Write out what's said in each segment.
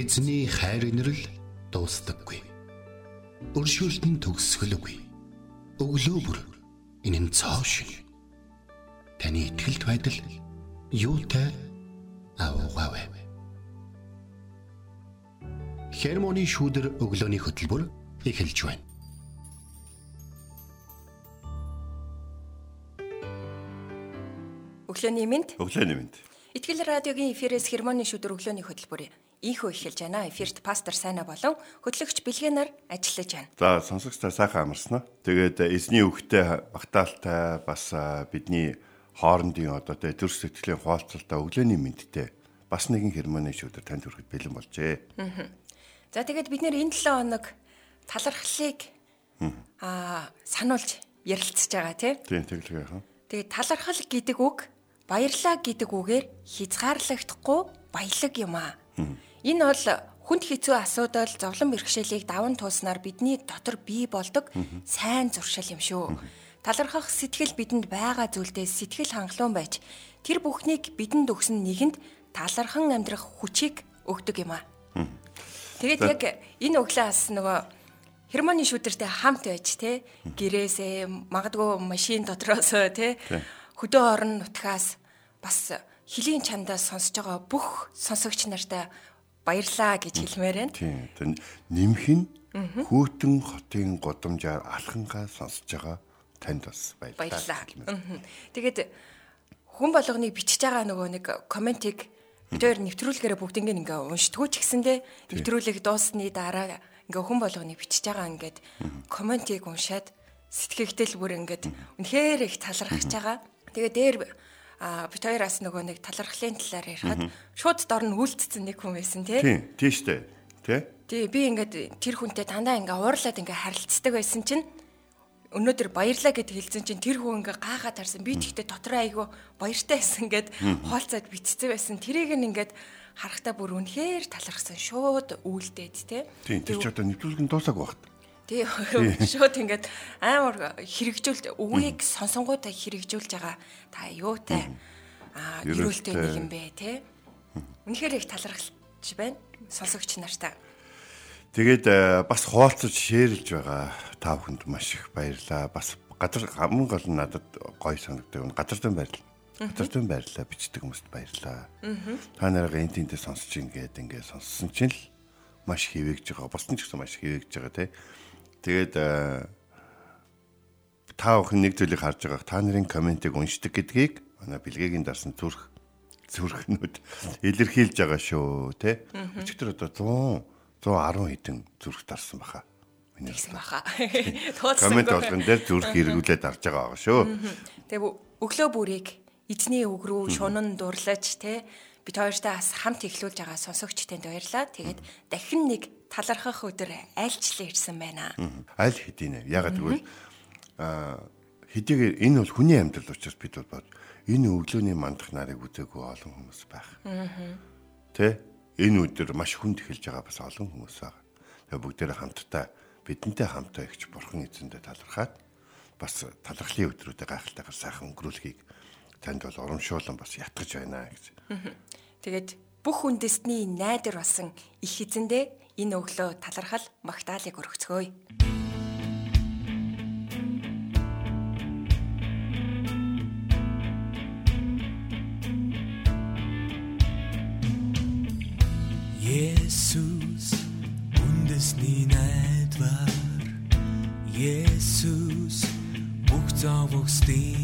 Эзний хайр инрэл дуустдаггүй. Өршөөлт нь төгсгөлгүй. Өглөө бүр энэ нь цоо шин. Таны ихтгэлт байдал юутай аавгаавэ. Хермоны шүүдэр өглөөний хөтөлбөр эхэлж байна. Өглөөний мэнд. Өглөөний мэнд. Итгэл радиогийн эфирээс хермоны шүдэр өглөөний хөтөлбөр ийхүү эхэлж байна. Эфирт пастор Сайна болон хөтлөгч Бэлгэнаар ажиллаж байна. За сонсогчдаа сайхан амарсан уу? Тэгээд эзний үгтэй багтаалтай бас бидний хоорондын одоо төр сэтгэлийн хуалцалтай өглөөний мэндтэй бас нэгэн хермоны шүдэр танд хүрэхэд бэлэн болжээ. За тэгээд бид нэр энэ 7 хоног талархлыг аа сануулж ярилцж байгаа тий. Тийм тэглэгээ хаа. Тэгээд талархал гэдэг үг баярлаа гэдэг үгээр хязгаарлагдахгүй баялаг юм аа. Энэ бол хүнд хэцүү асуудал, зовлон бэрхшээлийг даван тууснаар бидний дотор бий болдог сайн зуршил юм шүү. Талархах сэтгэл бидэнд байгаа зүйлдээ сэтгэл хангалуун байж тэр бүхнийг бидэнд өгсөн нэгэнд талархан амьдрах хүчийг өгдөг юм аа. Тэгээд яг энэ өглөөс нөгөө Хермоны шүдэртэй хамт байж те гэрээсээ магадгүй машин дотроос те хөдөө орон нутгаас бас хилийн чандаас сонсож байгаа бүх сонсогч нартай баярлаа гэж хэлмээр байна. Тийм. Нимх нь хүүтэн хотын годамжаар алхангаа сонсож байгаа танд бас баярлалаа. Тэгээд хүн болгоныг бичиж байгаа нөгөө нэг комментиг бид хоёр нэвтрүүлгээрээ бүгднийг ингээ уншдгүү ч гэсэндээ нэвтрүүлэг дуусны дараа ингээ хүн болгоныг бичиж байгаа ингээд комментиг уншаад сэтгэгдэл бүр ингээд үнэхээр их талархаж байгаа. Тэгээ дээр а бит хоёроос нөгөө нэг талархлын талаар ярихад шууд дор нь үлдсэн нэг хүн байсан тий. Тийм, тийм штэ. Тий. Тий, би ингээд тэр хүнтэй дандаа ингээ уурлаад ингээ харилцдаг байсан чинь өнөөдөр баярлаа гэд хэлсэн чинь тэр хүн ингээ гаахаа тарсан. Би тэгтээ дотроо айгүй баяртай байсан гэд хоолцоод битцсэн байсан. Тэрийг нь ингээд харахтаа бүр үнэхээр талархсан. Шууд үйлдээд тий. Тийм, тэр ч одоо нэвтрүүлгэн дуусаагүй багт. Тий шууд ингээд амар хэрэгжүүлж үгийг сонсонгуудаа хэрэгжүүлж байгаа та юутай аа гэрүүлтэй нэг юм бэ те. Үнэхээр их талархалж байна сонсогч нартай. Тэгээд бас хуалцаж шеэрлж байгаа та бүхэнд маш их баярлалаа. Бас газар хамгийн гол нь надад гоё санагддаг. Газар дэм баярлалаа. Газар дэм баярлалаа бичдэг хүмүүст баярлалаа. Та нарыг энэ тэнтэй сонсож ингээд ингээд сонссон чинь л маш хивэгж байгаа. Босдон ч гэсэн маш хивэгж байгаа те. Тэгээд та бүхэн нэг зүйлийг харж байгаа. Та нарын комментиг уншдаг гэдгийг манай бэлгээгийн дарсан зүрх зүрхнүүд илэрхийлж байгаа шүү, тэ. Өчигдөр одоо 100 110 хэдэн зүрх дарсан баха. Миний баха. Коммент болгон дээр зүрх эргүүлээд дарж байгаа шүү. Тэгээ өглөө бүрийг эзний үг рүү шунан дурлаж, тэ бид хоёртай бас хамт эхлүүлж байгаа сонсогчтойд баярлаа. Тэгээд дахин нэг талархах өдөр айлчлаа ирсэн байна. Аль хэдийнэ. Ягаад гэвэл аа хэдийгээр энэ бол хүний амьдрал учраас бид бол энэ өглөөний мандах нарыг үзээгүй олон хүмүүс байх. Тэ? Энэ өдөр маш хүнд эхэлж байгаа бас олон хүмүүс байгаа. Тэгээ бүгдээрээ хамтдаа бидэнтэй хамтаа ихч бурхан эзэндээ талархаад бас талархлын өдрүүдэд гайхалтайгаар сайхан өнгөрүүлэхийг танд бол урамшуулан бас ятгаж байна гэж. Тэгээд бүх үндэстний найдвар болсон их эзэндээ энэ өглөө талархал магтаалыг өргөцгөөе. Есүс үндэсний найдвар Есүс бүх зовгсдын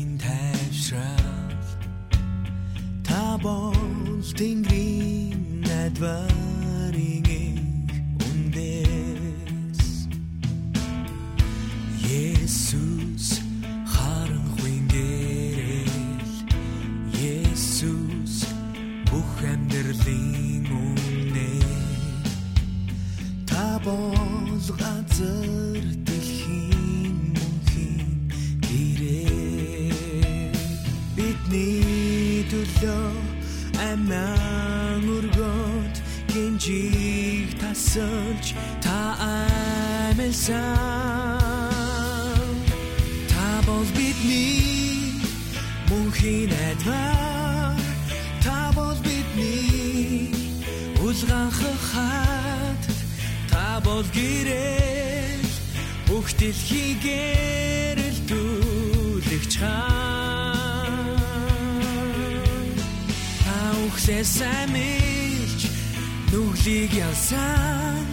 Тэнгэрийн найдварын үндэс. Есүс харанхуй гэрэл Есүс бүх амьдралын үнэ Та бол газар дэлхийн мөнхийн гэрээ. Бидний төлөө амиан өргөд гинжиг тасалж та аймсан та бол бидний мөнхийн найдвар та бол бидний улгаанх хаа бол гэрэл бүх дэлхийгээр Та ухлээс амилж нүглийг ялсан.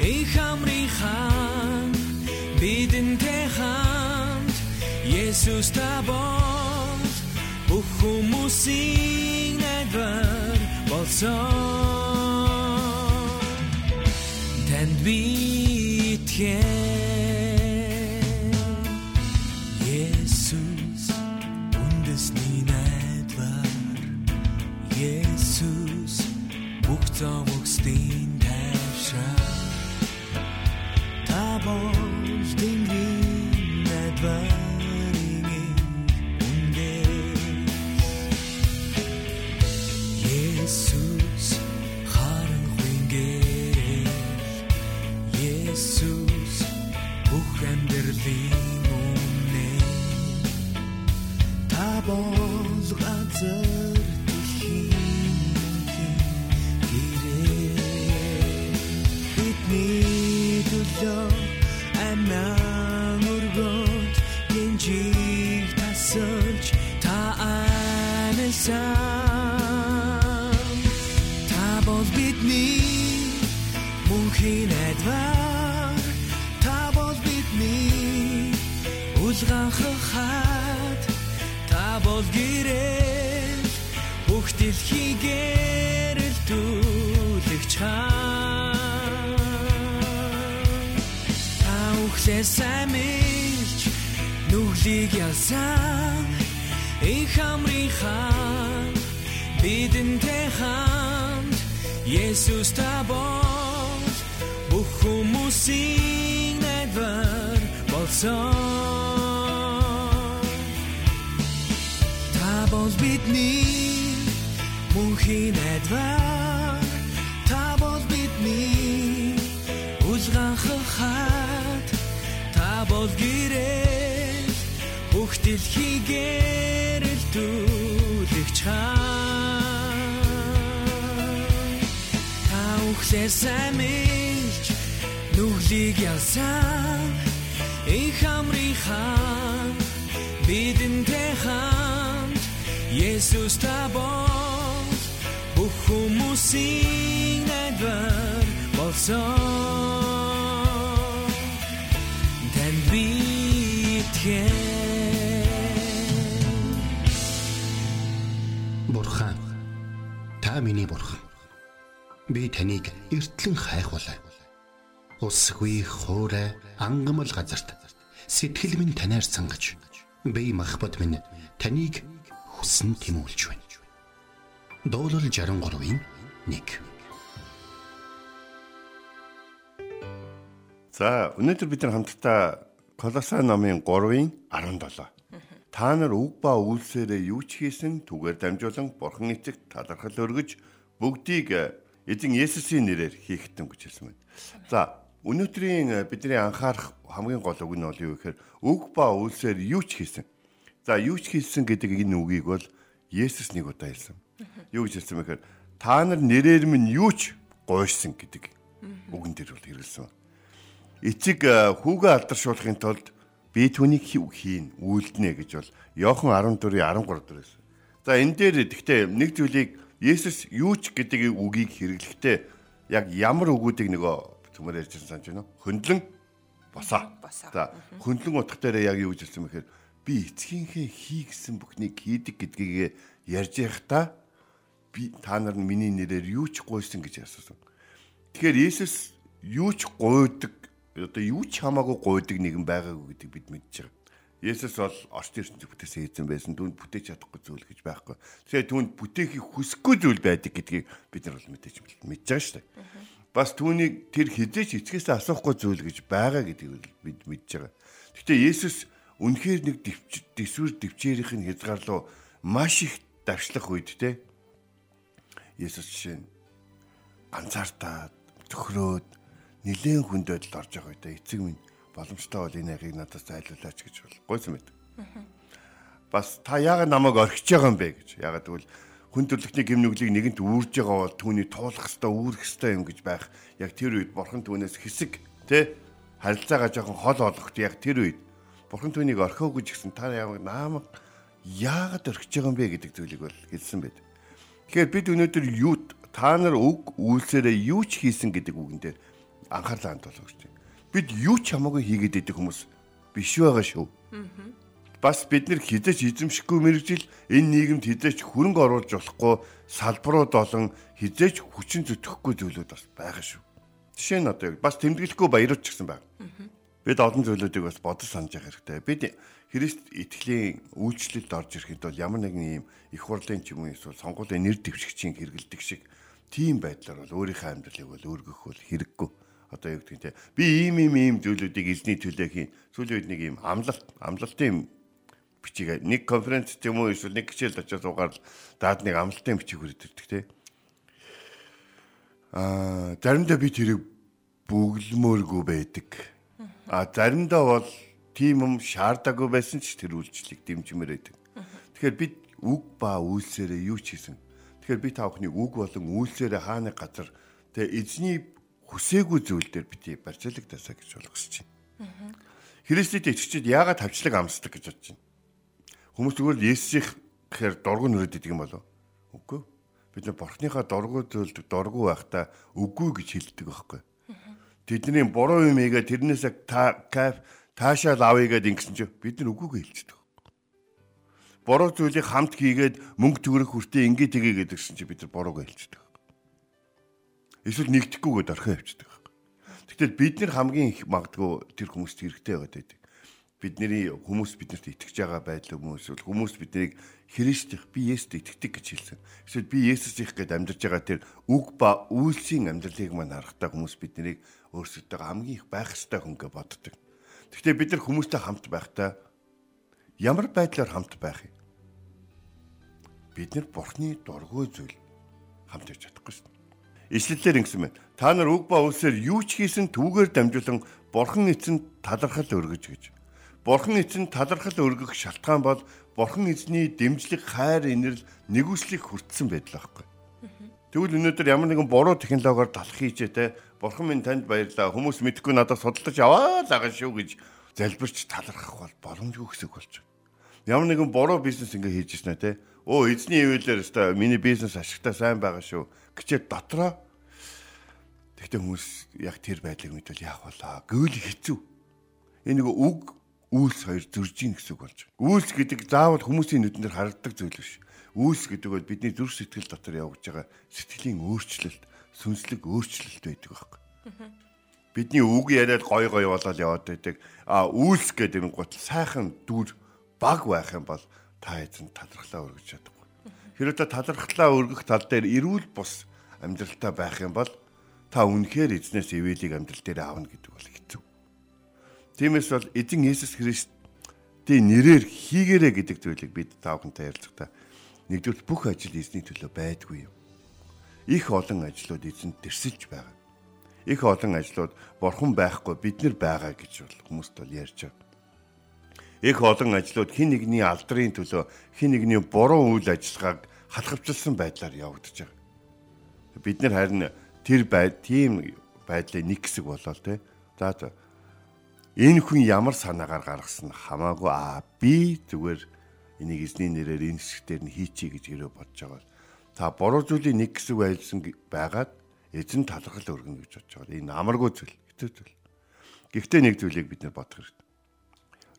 Их хамрын хаан бидэнтэй хамт Есүс та бол бүх хүмүүсийн найдвар болсон. Танд битгэн ухлээс амилж нүглийг ялсан. Их хамрын хаан бидэнтэй хамт Есүс та бол бүх хүмүүсийн найдвар болсон. Та бол бидний мөнхийн найдвар бол гэрэл бүх дэлхийгээр л дүүлэгч хаан Та ухлээс амилж нүглийг ялсан их хамрын хаан бидэнтэй хамт Есүс та бол бүх хүмүүсийн найдвар болсон Та миний бурхан. Би таныг эртлэн хайхвалаа. Усгүй хоорой ангамл газарт сэтгэл минь танаар сангаж би махбат минь таныг хүсн тимүүлж байна. Дуурал 63-ийн 1. За өнөөдөр бид нар хамтдаа Колоса номын 3-ын 17. Та нар үг ба үйлсээрээ юу ч хийсэн түгээр дамжуулан Бурхан эцэгт талархал өргөж бүгдийг э, эзэн Есүсийн нэрээр хийхтэн гэж хэлсэн байна. За өнөөдрийн э, бидний анхаарах хамгийн гол үг нь бол юу гэхээр үг ба үйлсээр юу ч хийсэн. За юу ч хийсэн гэдэг энэ үгийг бол Есүс нэг удаа хэлсэн. Юу гэж хэлсэн бэ гэхээр та нар нэрээр минь юу ч гойсон гэдэг үгэн дээр бол хэрэгэлсэн эцэг э, хүүгээ алдаршуулахын тулд би түүнийг хий- хийн үйлдэнэ гэж бол Иохан 14-ийн 13 дээр байсан. За энэ дээр гэхдээ нэг зүйлийг Есүс юу ч гэдэг үгийг хэрэглэхдээ яг ямар үгүүдийг нөгөө түмэр ярьжсэн санаж байна уу? Хөндлөн. Босоо. За хөндлөн утга дээр яг юу хэлсэн бэхээр би эцгийнхээ хий гэсэн бүхнийг хийдэг гэдгийг ярьж байхдаа би та нар миний нэрээр юу ч гойсон гэж асуусан. Тэгэхээр Есүс юу ч гойдаг одоо юу ч хамаагүй гойдаг нэгэн байгаагүй гэдэг бид мэдж байгаа. Есүс бол орчин ертөнцийг бүтээсэн эзэн байсан. Түүнд бүтээж чадахгүй зүйл гэж байхгүй. Тэгэхээр түүнд бүтээхийг хүсэхгүй зүйл байдаг гэдгийг бид нар бол мэдээж мэдж байгаа шүү дээ. Бас түүнийг тэр хизээч эцгээс асуухгүй зүйл гэж байгаа гэдгийг бид мэдж байгаа. Гэхдээ Есүс үнэхээр нэг дэвсвэр дэвчээрийнх нь хязгаарлуу маш их давшлах үед те Есүс жишээ нь ганцаартаа төхрөөд нилээн хүндэд л орж байгаа үед эцэг минь боломжтой бол энэ ахыг надаас зайлуулаач гэж бол гойсон мэт. Бас та яагаад намайг орхиж байгаа юм бэ гэж. Яагаад гэвэл хүн төрлөختний гэм нүглийг нэгэнт үүрж байгаа бол түүний туулах хэвээр үүрэх хэвээр юм гэж байх. Яг тэр үед бурхан түүнээс хэсэг тэ харилцаагаа жоохон хол олгохт яг тэр үед бурхан түүнийг орхиогүй ч гэсэн та яг наамаг яагаад орхиж байгаа юм бэ гэдэг зүйлийг бол хэлсэн байд. Тэгэхээр бид өнөөдөр юу та нар үг үйлсээрээ юу ч хийсэн гэдэг үгэн дээр анхаарлаа хандуулах байна. Бид юу ч хамаагүй хийгээд идэх хүмүүс биш байгаа шүү. Бас бид нар хизээч эзэмшихгүй мэрэгжил энэ нийгэмд хизээч хөрөнгө оруулж болохгүй салбарууд болон хизээч хүчин зүтгэхгүй зүйлүүд бас байгаа шүү. Жишээ нь одоо бас тэмдэглэхгүй баярууд ч гэсэн байна. Бид олон зүйлүүдийг бас бодож санаж явах хэрэгтэй. Бид Христ итгэлийн үйлчлэлд орж ирэхэд бол ямар нэгэн ийм их хурлын ч юм уу эсвэл сонгуулийн нэр дэвшигчийн хэрэгэлдэг шиг тийм байдлаар бол өөрийнхөө амьдралыг бол өөргөх бол хэрэггүй. Одоо юу гэдэг нь би ийм ийм ийм зүйлүүдийг эзний төлөө хийн. Сүүлийн үед нэг ийм амлалт амлалтын бичиг нэг конференц ч юм уу эсвэл нэг хичээлд очиж угаар даад нэг амлалтын бичиг хүрдэрдэг те. Аа заримдаа би тэрийг бүглмөөргүй байдаг. А заримдаа бол тийм юм шаардаагүй байсан ч тэр үйлчлэлийг дэмжмээр байдаг. Тэгэхээр бид үг ба үйлсээрээ юу ч хийсэн. Тэгэхээр би та бүхний үг болон үйлсээрээ хааны газар тэгээ эзний хүсээгүй зүйл дээр бити барьцаалагдасаа гэж болгосч байна. Христэд итгэжид яагаад тавчлаг амсдаг гэж бодож байна. Хүмүүс зүгээр л Есүсийн гэхээр дургу нүрээд идэг юм болов? Үгүй. Бид нар Бурхныхаа дургу зүйлд дургу байхдаа үгүй гэж хэлдэг байхгүй. Тэдний буруу юм ийгээ тэрнээсээ та кайф таашаал авъя гэд ингэсэн чинь бид нар үгүйгээ хэлчихдэг. Буруу зүйлийг хамт хийгээд мөнгө төгрөх хүртээ ингэ тгий гэдгсэн чинь бид нар буруугаа хэлчихдэг. Эсвэл нэгдэхгүйгээд орхио явчихдаг. Тэгтэл бид нар хамгийн их магадгүй тэр хүмүүст хэрэгтэй байгаад байдаг. Бидний хүмүүс биднэрт итгэж байгаа байдал хүмүүс хүмүүс биднийг Христих би Есүст итгэдэг гэж хэлсэн. Эсвэл би Есүс их гэд амьдарч байгаа тэр үг ба үйлсийн амьдралыг маань харахтаа хүмүүс биднийг өөрсдөө хамгийн их байх ёстой хүн гэж боддог. Гэхдээ бид нар хүмүүстэй хамт байхдаа ямар байдлаар хамт байх юм? Бид нар Бурхны дургүй зүйл хамт явж чадахгүй шин. Ишлэлээр ингэсэн байна. Та нар үг ба үлсээр юу ч хийсэн түүгээр дамжуулан Бурхан эцэнд талархал өргөж гэж. Бурхан эцэнд талархал өргөх шалтгаан бол Бурхан эзний дэмжлэг хайр инэрл нэгүслийг хүртсэн байдал байхгүй. Тэгвэл өнөөдөр ямар нэгэн буруу технологиор талах хийжээ те бурхан минь танд баярлаа хүмүүс мэдхгүй надад судалдаж аваа л байгаа шүү гэж залбирч талархах бол боломжгүй хэсэг болж байна. Ямар нэгэн буруу бизнес ингээ хийж ирсэн те өө эзний ивэлэр өстой миний бизнес ашигтай сайн байгаа шүү гэчээ дотроо Тэгтээ хүмүүс яг тэр байдлыг мэдвэл яах болоо гэвэл хэцүү. Энэ нэг үг үйлс хоёр зөрж ийн гэсэн үг болж байна. Үйлс гэдэг заавал хүмүүсийн нүдэн дээр харагддаг зүйл биш. Үйлс гэдэг бол бидний зүрх сэтгэл дотор явж байгаа сэтгэлийн өөрчлөлт, сүнслэг өөрчлөлт байдаг байхгүй. Бидний үг яриад гой гой болоод яваад байдаг. А үйлс гэдэг нь гутал сайхан дүр баг байх юм бол та эзэн талархлаа өргөж чадахгүй. Хэрэв та талархлаа өргөх тал дээр эрүүл бус амьдралтай байх юм бол та үнэхээр эзнээс ивэлийг амьдрал дээр аавна гэдэг бол хэцүү. Тиймээс бол эзэн Иесус Христийн нэрээр хийгэрэ гэдэг зүйлийг бид та бүхэнтэй ярилцгахдаа Нэгдүгээр бүх ажил эзний төлөө байдгүй юм. Их олон ажлууд эзэнд тэрсэлж байгаа. Их олон ажлууд бурхан байхгүй бид нар байгаа гэж бол хүмүүст бол ярьж байгаа. Их олон ажлууд хин нэгний алдрын төлөө хин нэгний буруу үйл ажиллагааг халахвчилсан байдлаар явагдаж байгаа. Бид нар харин тэр байд тийм байдлын нэг хэсэг болоо те. За энэ хүн ямар санаагаар гаргасан хамаагүй аа би зүгээр энийг эзний нэрээр энэ хэсгээр нь хийчий гэж ирээ бодож байгаа бол та буруу зүйлийн нэг хэсэг байлсан байгаад эзэн талархал өргөнө гэж бодож байгаа. Энэ амаргүй зүйл, хэцүү зүйл. Гэхдээ нэг зүйлийг бид нар бодох хэрэгтэй.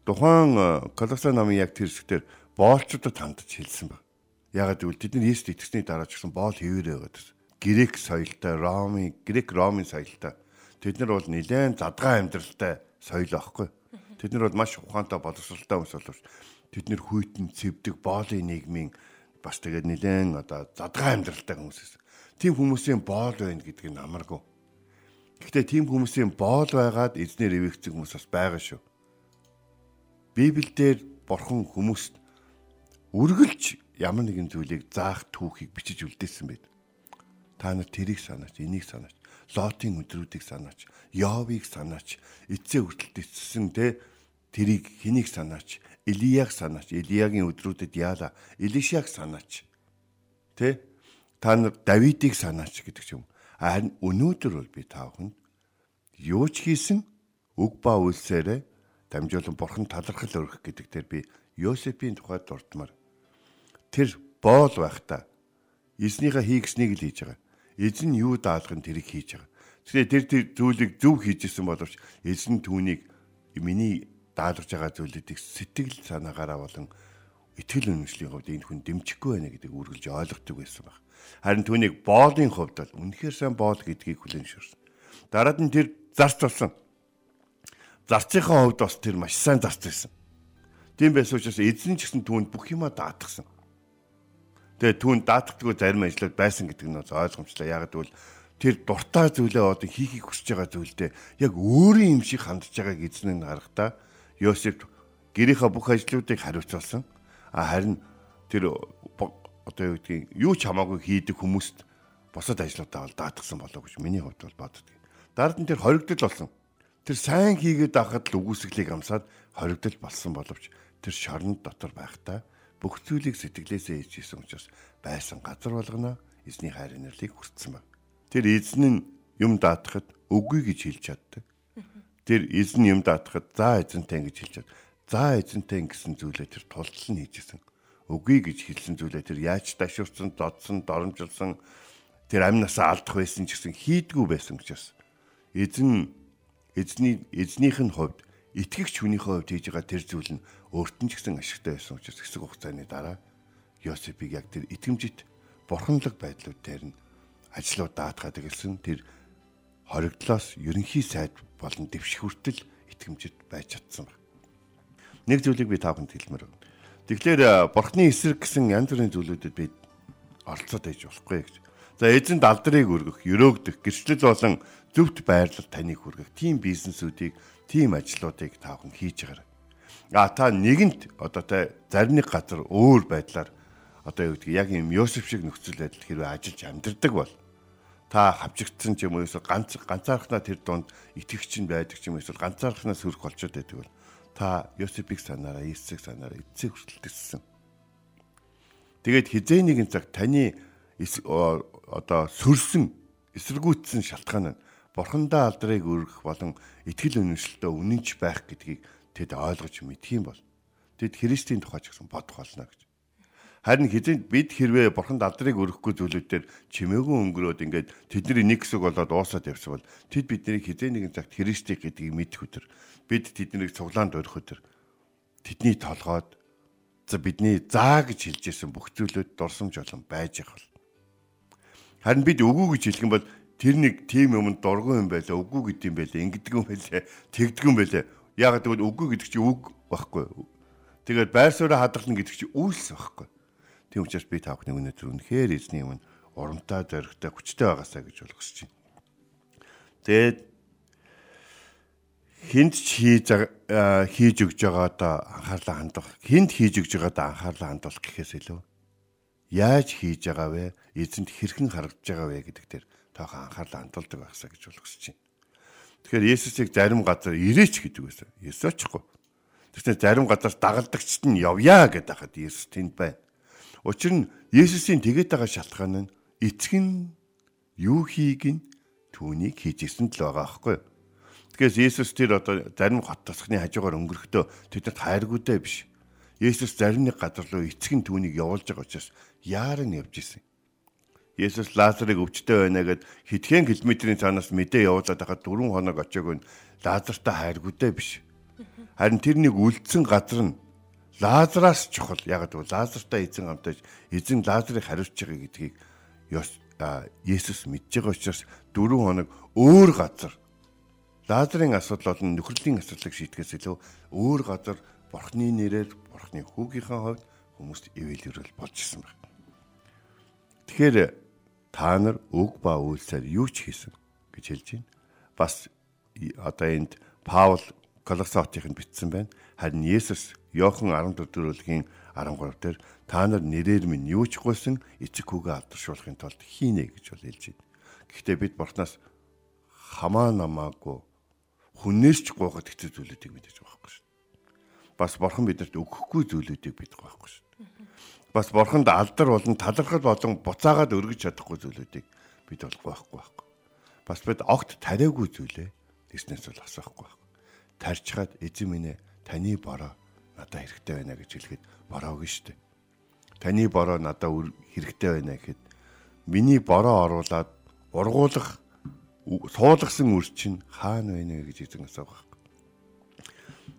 Тухайн э, Колоса намын яг тэр хэсгээр боолчуудад хандж хэлсэн баг. Ягаад гэвэл тэд нар Есүс итгэсний дараа ч гэсэн боол хэвээрээ байгаа. Грек соёлтой, Ромын, Грек Ромын соёлтой. Тэд нар бол нэлээд задгаа амьдралтай соёл аахгүй. Тэд нар бол маш ухаантай боловсралтай хүмүүс боловч тэд нэр хүйтэн цэвдэг боолын нийгмийн бас тэгээд нэлээд одоо задгаа амьдралтай хүмүүс байсан. Тим хүмүүсийн боол байна гэдг нь амаргүй. Гэхдээ тим хүмүүсийн боол байгаад эзнэр ивэгцэн хүмүүс бас байгаа шүү. Библиэлд бурхан хүмүүст үргэлж ямар нэгэн зүйлийг заах түүхийг бичиж үлдээсэн байд. Та нар тэрийг санаач, энийг санаач, Лотын өдрүүдийг санаач, Йовыг санаач, эцсээ хүртэл эцсэн те тэрийг хэнийг санаач, Илияг санаач, Илиягийн өдрүүдэд яала, Илишаг санаач. Тэ? Та нар Давидыг санаач гэдэг юм. Харин өнөөдөр бол би та бүхэнд юу ч хийсэн үг ба үйлсээрээ дамжуулан бурхан талархал өргөх гэдэг дээр би Йосепийн тухайд дурдмаар тэр боол байхдаа эзнийхээ хийгснийг л хийж байгаа. Эзэн юу даалган тэрийг хийж байгаа. Тэгэхээр тэр тэр зүйлийг зөв хийжсэн боловч эзэн түүнийг миний даалгаж байгаа зүйлүүдийг сэтгэл санаагаараа болон итгэл үнэмшлийн хувьд энэ хүн дэмжихгүй байна гэдгийг үргэлж ойлгодог байсан баг. Харин түүнийг боолын хувьд бол үнэхээр сайн боол гэдгийг хүлээн зөвшөөрсөн. Дараад нь тэр зарц болсон. Зарцынхаа хувьд бас тэр маш сайн зарц байсан. Тийм байсан учраас эзэн ч гэсэн түүнд бүх юма даатгсан. Тэгээ түүнд даатгдгүй зарим ажлууд байсан гэдэг нь ойлгомжтой. Яг гэвэл тэр дуртай зүйлээ одоо хийхийг хүсэж байгаа зүйлдээ яг өөрийн юм шиг хандж байгааг эзэн нь харахтаа Йосеф гэрийнхаа бүх ажлуудыг хариуцуулсан. А харин тэр одоо юу гэдгийг юу ч хамаагүй хийдэг хүмүүст бусад ажлуудаа бол даатгсан болов гэж миний хувьд бол боддог. Дард нь тэр хоригдол болсон. Тэр сайн хийгээд байхад л үгүйсгэлийг амсаад хоригдол болсон боловч тэр шоронд дотор байхдаа бүх зүйлийг сэтгэлээсээ хийж исэн учраас байсан газар болгоно эзний хайр инэрлийг хүртсэн баг. Тэр эзэн нь юм даатахад үгүй гэж хэлж чаддаг. Тэр эзэн юм даатахад за эзэнтэй гэж хэлж чад. За эзэнтэй гэсэн зүйлээ тэр тултал нь хийжсэн. Үгүй гэж хэлсэн зүйлээ тэр яаж ташуурсан, додсон, доромжилсан тэр амнасаа алдах байсан ч гэсэн хийдгүү байсан учраас эзэн эзний эзнийх нь хувьд итгэгч хүнийхээ хувьд хийж байгаа тэр зүйл нь өөрт нь ч гэсэн ашигтай байсан учраас хэсэг хугацааны дараа Йосепийг яг тэр итгэмжит бурханлаг байдлууд дээр нь ажлууд даатгаад игэлсэн тэр хоригдлоос ерөнхий сайд болон дэвших хүртэл итгэмжид байж чадсан байна. Нэг зүйлийг би тааханд хэлмээр байна. Тэгэхээр бурхны эсрэг гэсэн янз бүрийн зүйлүүдэд би оролцоод байж болохгүй гэж. За эзэн далдрыг өргөх, өрөөгдөх, гэрчлэл болон зөвхт байрлал таныг хүргэх тийм бизнесүүдийг, тийм ажлуудыг таахан хийж байгаа. А та нэгэнт одоо та зарим нэг газар өөр байдлаар одоо юу гэдэг яг юм Йосеф шиг нөхцөл байдал хэрвээ ажиллаж амьдэрдэг бол та хавчигдсан ч юм уу эсвэл ганц ганцаархнаа тэр донд итгэгч нь байдаг ч юм уу эсвэл ганцаархнаа сүрх болчиход байдаг бол та Йосепийг санаараа Иесийг санаараа эцэг хүртэл төссөн. Тэгээд хизээ нэгэн цаг таны одоо сөрсөн эсэргүүцсэн шалтгаан нь бурхандаа алдрыг өргөх болон итгэл үнэмшилтөө үнэнч байх гэдгийг тэд ойлгож мэдх юм бол тэд Христийн тухай ч гэсэн бодох болно гэж. Харин хизээ бид хэрвээ бурханд алдрыг өргөхгүй зүйлүүдээр чимээгүй өнгөрөөд ингээд тэдний нэг хэсэг болоод уусаад явсан бол тэд биднийг хизээ нэгэн цагт Христийг гэдгийг мэдэх өдөр бид тэднийг цуглаанд өрөх өдөр тэдний толгойд за бидний заа гэж хэлж ирсэн бүх зүйлүүд дурсамж болон байж бол. Харин бид үгүй гэж хэлэх юм бол тэр нэг тийм юмд дургүй юм байлаа үгүй гэдэг юм байлаа ингэдэг юм байлаа тэгдэг юм байлаа яг гэвэл үгүй гэдэг чинь үг байхгүй. Тэгээд байр сууриа хадгална гэдэг чинь үйлс байхгүй. Тийм учраас би та бүхний өнөөдөр үнэхээр эзний өмнө урамтай зоригтой хүчтэй байгаасаа гэж бол хүсэж байна. Тэгээд хинт ч хийж хийж өгж байгаадаа анхаарлаа хандах, хинт хийж өгж байгаадаа анхаарлаа хандуулах гэхээс илүү яаж хийж байгаа вэ? Эзэнт хэрхэн харагдаж байгаа вэ гэдэг дээр таахан анхаарлаа хандуулдаг байхсаа гэж бол хүсэж байна. Тэгэхээр Есүсийг зарим газар ирээч гэдэг байсан. Есүс очихгүй. Тэгэхээр зарим газар дагалдагчд нь явъя гэдэг хахад Есүс тэнд байна. Учир нь Есүсийн тэгээд байгаа шалтгаан нь эцэг нь юу хийг нь түүнийг хийжсэн л байгаа аахгүй. Тэгэхээр Есүс тэр одоо зарим хот тосхны хажуугаар өнгөрөхдөө тэдэнд хайргуудаа биш. Есүс зарим нэг газар руу эцэг нь түүнийг явуулж байгаа учраас яаран явж исэн. Есүс Лазарыг өвчтөй байна гэд хэдхэн километрийн цаанаас мэдээ явуулаад байхад дөрвөн хоног очиог нь Лазартай хайргуудаа биш. Харин тэр нэг үлдсэн газар нь Лазараас чухал. Яг гэвэл Лазартай эзэн хамтаж эзэн Лазарыг хариуцж байгаа гэдгийг Есүс мэдж байгаа учраас дөрвөн хоног өөр газар Лазарын асуудал болон нөхрөлийн асуудлыг шийтгэхээс илүү өөр газар Бурхны нэрээр Бурхны хүүгийнхээ хувьд хүмүүст ивэлэрэл болж исэн байна. Тэгэхээр та нар үг ба үйлсээр юу ч хийсэн гэж хэлж байна. Бас одоо энд Паул Колосотынд бичсэн байна. Харин Есүс Йохан 14 дөрөвлөгийн 13 дээр та нар нэрээр минь юу ч гуйсан эцэг хүүгээ алдаршуулахын тулд хийнэ гэж бол хэлж байна. Гэхдээ бид Бурханаас хамаа намаагүй хүнээс ч гуйхад хэцүү зүйлүүдийг мэдэж байгаа байхгүй шүү. Бас Бурхан бидэнд өгөхгүй зүйлүүдийг бид байхгүй шүү. Бас бурханд алдар болон талархал болон буцаагаад өргөж чадахгүй зүйлүүдийг бид бол гоохгүй байхгүй. Бас бид огт тариагүй зүйлээ эснээс бол асахгүй байхгүй. Тарчхаад эзэн минь ээ таны бороо надад хэрэгтэй байна гэж хэлэхэд бороогүй шүү дээ. Таны бороо надад хэрэгтэй байна гэхэд миний бороо оруулаад ургуулах суулгасан үр чинь хаана байна вэ гэж эзэн асуух.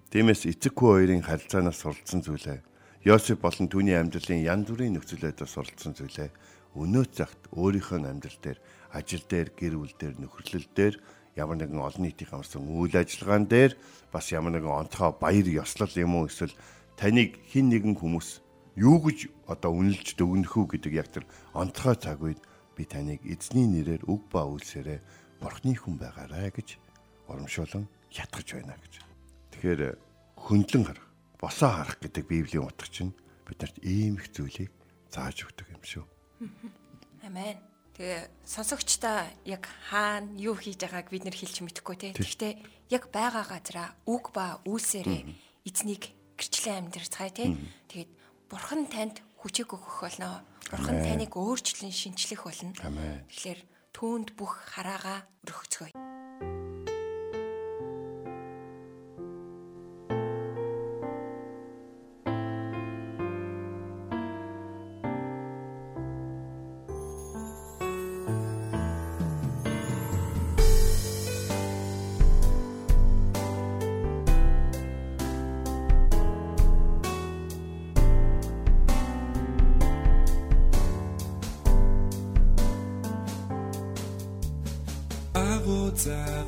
Тиймээс эцэг хүү хоёрын харилцаанаас суралцсан зүйлээ Йосеф болон түүний амьдралын янз бүрийн нөхцөл байдлаар суралцсан зүйлээ өнөө цагт өөрийнхөө амьдрал дээр, ажил дээр, гэр бүл дээр, нөхөрлөл дээр ямар нэгэн олон нийтийн хамсан үйл ажиллагаан дээр бас ямар нэгэн онцгой баяр ёслол юм уу эсвэл таныг хин нэгэн хүмүүс юу гэж одоо үнэлж дүгнэх үү гэдэг яг тэр онцгой цаг үед би таныг эзний нэрээр үг ба үлсээрээ бурхны хүн байгаарай гэж урамшуулан ятгах байна гэж. Тэгэхээр хөндлөн харах босоо харах гэдэг Библийн утга чинь биднэрт ийм их зүйлийг зааж өгдөг юм шүү. Амен. Тэгээ сонсогчдаа яг хаана юу хийж байгааг бид нэр хэлж мэдэхгүй те. Гэхдээ яг байгаа газараа үг ба үйлсээрээ эзнийг гэрчлэн амьдрцгаая те. Тэгээд бурхан танд хүчээг өгөх болно. Бурхан таныг өөрчлөн шинчлэх болно. Тэгэхээр түүнд бүх хараагаа өргөцгөөе.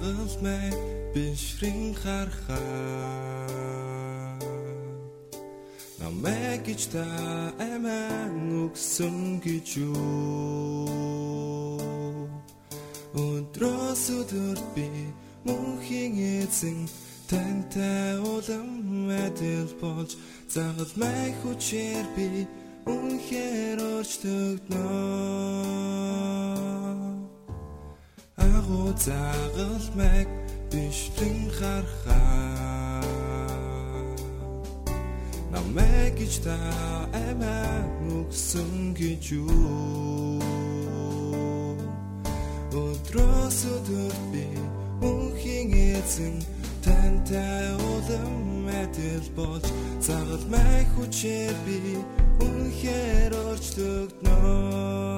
Загалмай бишрин хархаа намайг гэж та аман өгсөн гэж юу өдрөөс өдөрт би мөнхийн эзэн тантай улам мэдэл болж загалмай хүчээр би үнхээр өрчтөгнөө агуу загалмайг бишлэн харахаа намайг гэж та амиа нүгсэн гэж юу өдрөөс өдөр би мөнхийн эзэн тантай улам мэдэл болж загалмай хүчээр би үнхээр орчлогдноо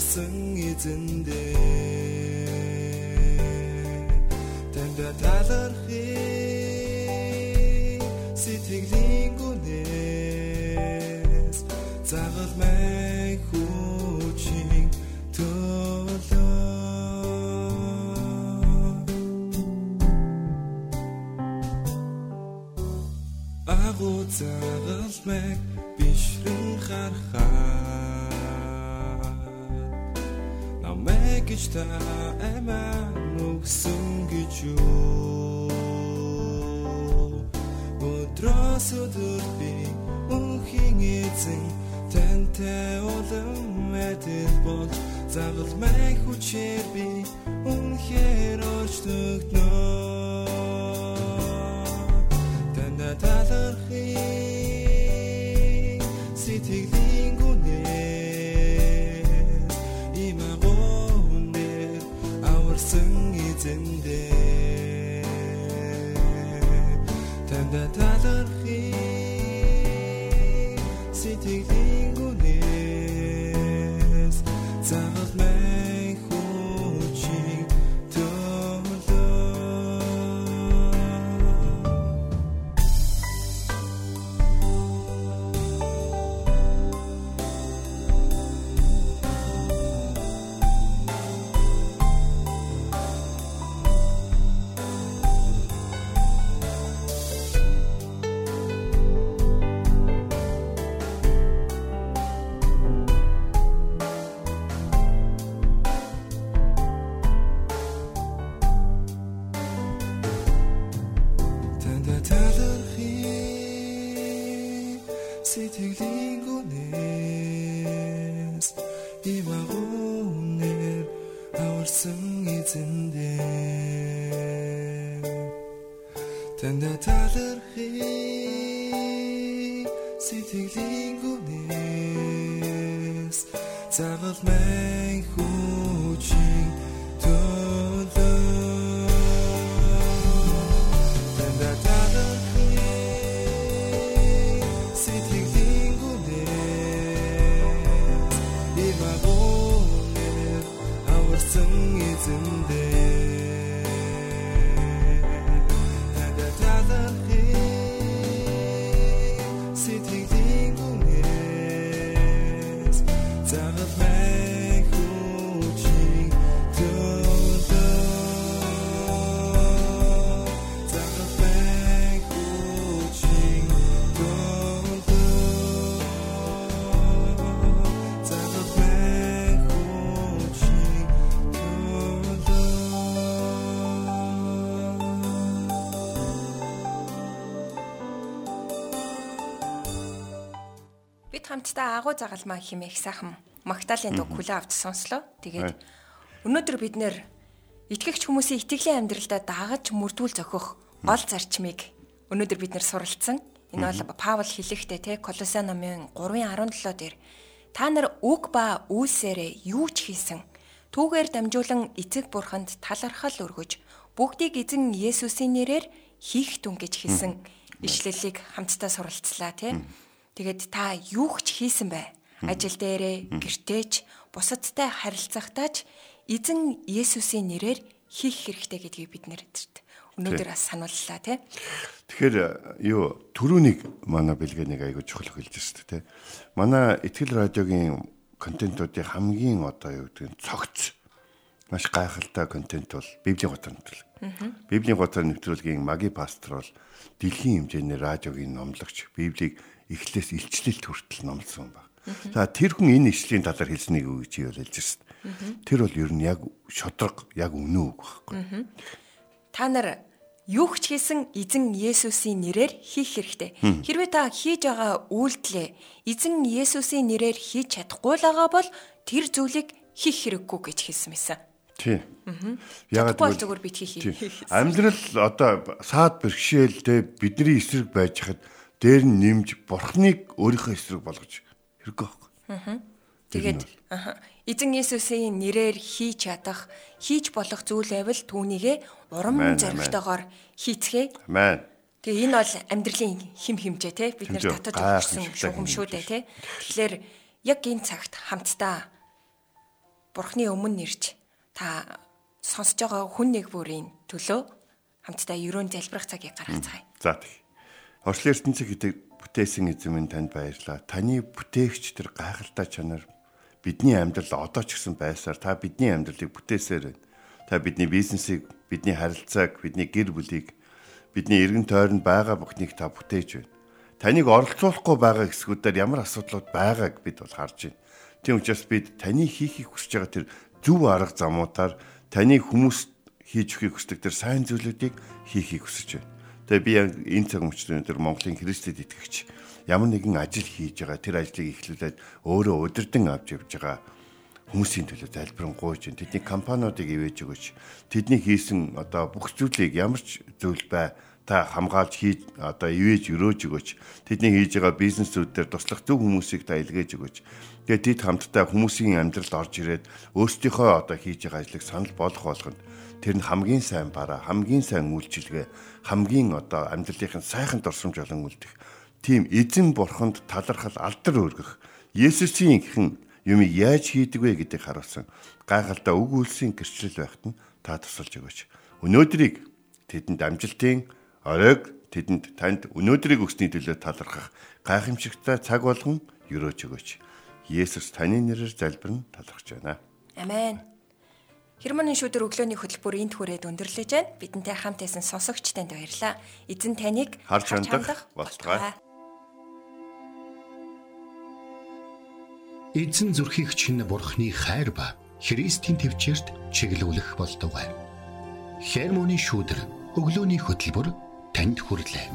амарсан эзэндээ танда талархи сэтгэлийн гүнээс загалмай хүчин төлөө. Агуу загалмайг бишрэн харахаа гэж та амиа нүгсэн гэж юу? Өдрөөс өдөр би мөнхийн эзэн тантай улам мэдэл болж загалмайг хүчээр би үнхээр орчдогноо хамтдаа агуу загалмаа химээх сайхан Магдалины дуу хүлээ авч сонслоо. Тэгээд өнөөдөр бид нэр итгэгч хүмүүсийн итгэлийн амьдралдаа дагаж мөрдүүл зохих гол зарчмыг өнөөдөр бид нэр суралцсан. Энэ бол Паул хэлэхдээ те Колосе номын 3:17 дээр та нар үг ба үйлсээрээ юу ч хийсэн түүгээр дамжуулан эцэг бурханд талархал өргөж бүгдийг эзэн Есүсийн нэрээр хийх түн гэж хэлсэн ишлэлийг хамтдаа суралцлаа те. Тэгээд та юу ч хийсэн бай. Ажил дээрээ, гэртээч, бусадтай харилцахтаач эзэн Есүсийн нэрээр хийх хэрэгтэй гэдгийг бид нэрдэрт. Өнөөдөр бас санууллаа тий. Тэгэхээр э, юу түрүүнийг манай бэлгээнийг айгуу чухал хэлж байна те. Манай ихтгэл радиогийн контентуудын хамгийн одоо юу гэдэг нь цогц маш гайхалтай контент бол Библийн нэвтрүүлэг. Библийн готор нэвтрүүлгийн маги пастор бол дэлхийн хэмжээний радиогийн номлогч Библийг эхлээс илчлэлт хүртэл номлосон баг. За тэр хүн энэ ишлийн талаар хэлснийг юу гэж хэлж байна. Тэр бол ер нь яг шодрог яг үнэн үг байхгүй. Та нар юу ч хийсэн эзэн Есүсийн нэрээр хийх хэрэгтэй. Хэрвээ та хийж байгаа үйлдэлээ эзэн Есүсийн нэрээр хийж чадахгүй л байгаа бол тэр зүйлийг хийх хэрэггүй гэж хэлсэн байсан. Тий. Ягаад Ягаад зүгээр бид хийх. Амьдрал одоо саад бэрхшээлтэй бидний эсрэг байж хад дээр нь нэмж бурхныг өөрийнхөө эсрэг болгож хэрэггүй байхгүй. Тэгээд эзэн Есүсийн нэрээр хийж чадах, хийж болох зүйл байвал түүнийгээ урам зоригтойгоор хийцгээ. Амен. Тэгээ энэ бол амьдралын хим химжээ те бид Хэмжээ, татаж өгсөн шугамшүүдээ те. Тэгэхээр яг энэ цагт хамтдаа Бурхны өмнө нэрч та сонсож байгаа хүн нэг бүрийн төлөө хамтдаа ерөөн залбирах цагийг гаргацгаая. За тэг. Орчлын ертөнцийг гэдэг бүтээсэн эзэн минь танд баярлалаа. Таны бүтээгч тэр гайхалтай чанар бидний амьдрал одоо ч гэсэн байсаар та бидний амьдралыг бүтээсээр байна. Та бидний бизнесийг, бидний харилцааг, бидний гэр бүлийг, бидний эргэн тойронд байгаа бүхнийг та бүтээж байна. Таныг оролцуулахгүй байгаа хэсгүүдээр ямар асуудлууд байгааг бид бол харж байна. Тийм учраас бид таны хийхийг хүсэж байгаа тэр зөв арга замуудаар таны хүмүүс хийж өгөхийг хүсдэг тэр сайн зүйлүүдийг хийхийг хүсэж байна. Тэгээ би яг энэ цаг мөчтөр өндөр Монголын Христэд итгэгч ямар нэгэн ажил хийж байгаа тэр ажлыг эхлүүлээд өөрөө удирдан авч явж байгаа хүмүүсийн төлөө залбирэн гуйж. Тэдний компаниудыг ивэж өгөөч. Тэдний хийсэн одоо бүх зүйлийг ямар ч зүйл бай та хамгаалж хийж одоо ивэж өрөөж өгөөч. Тэдний хийж байгаа бизнесүүд дээр туслах зөв хүмүүсийг та илгээж өгөөч. Тэгээд тэд хамтдаа хүмүүсийн амьдралд орж ирээд өөрсдийнхөө одоо хийж байгаа ажлыг санал болгох болгонд тэр нь хамгийн сайн бараа, хамгийн сайн үйлчилгээ, хамгийн одоо амьдралынхын сайхан дурсамж болон үлдэх. Тийм эзэн бурханд талархал алдар өргөх. Есүсийн ихэн юмыг яаж хийдэг вэ гэдгийг харуулсан. Гайхалтай үг үйлсийн гэрчлэл байхад нь та тусалж өгөөч. Өнөөдрийг тэдэнд амжилтын оройг тэдэнд танд өнөөдрийг өгсөний төлөө талархах гайхамшигтай цаг болгон өрөөж өгөөч. Есүс таны нэрээр залбирэн талархаж байна. Амен. Хермоны шүдэр өглөөний хөтөлбөр энд хүрээд өндөрлөж байна. Бидэнтэй хамт байсан сонсогч танд баярлалаа. Эзэн таныг Харж хандах болтугай. Эзэн зүрхийг чинь бурхны хайр ба Христийн төвчөрт чиглүүлэх болтугай. Хермоны шүүдэр өглөөний хөтөлбөр танд хүрэлээ.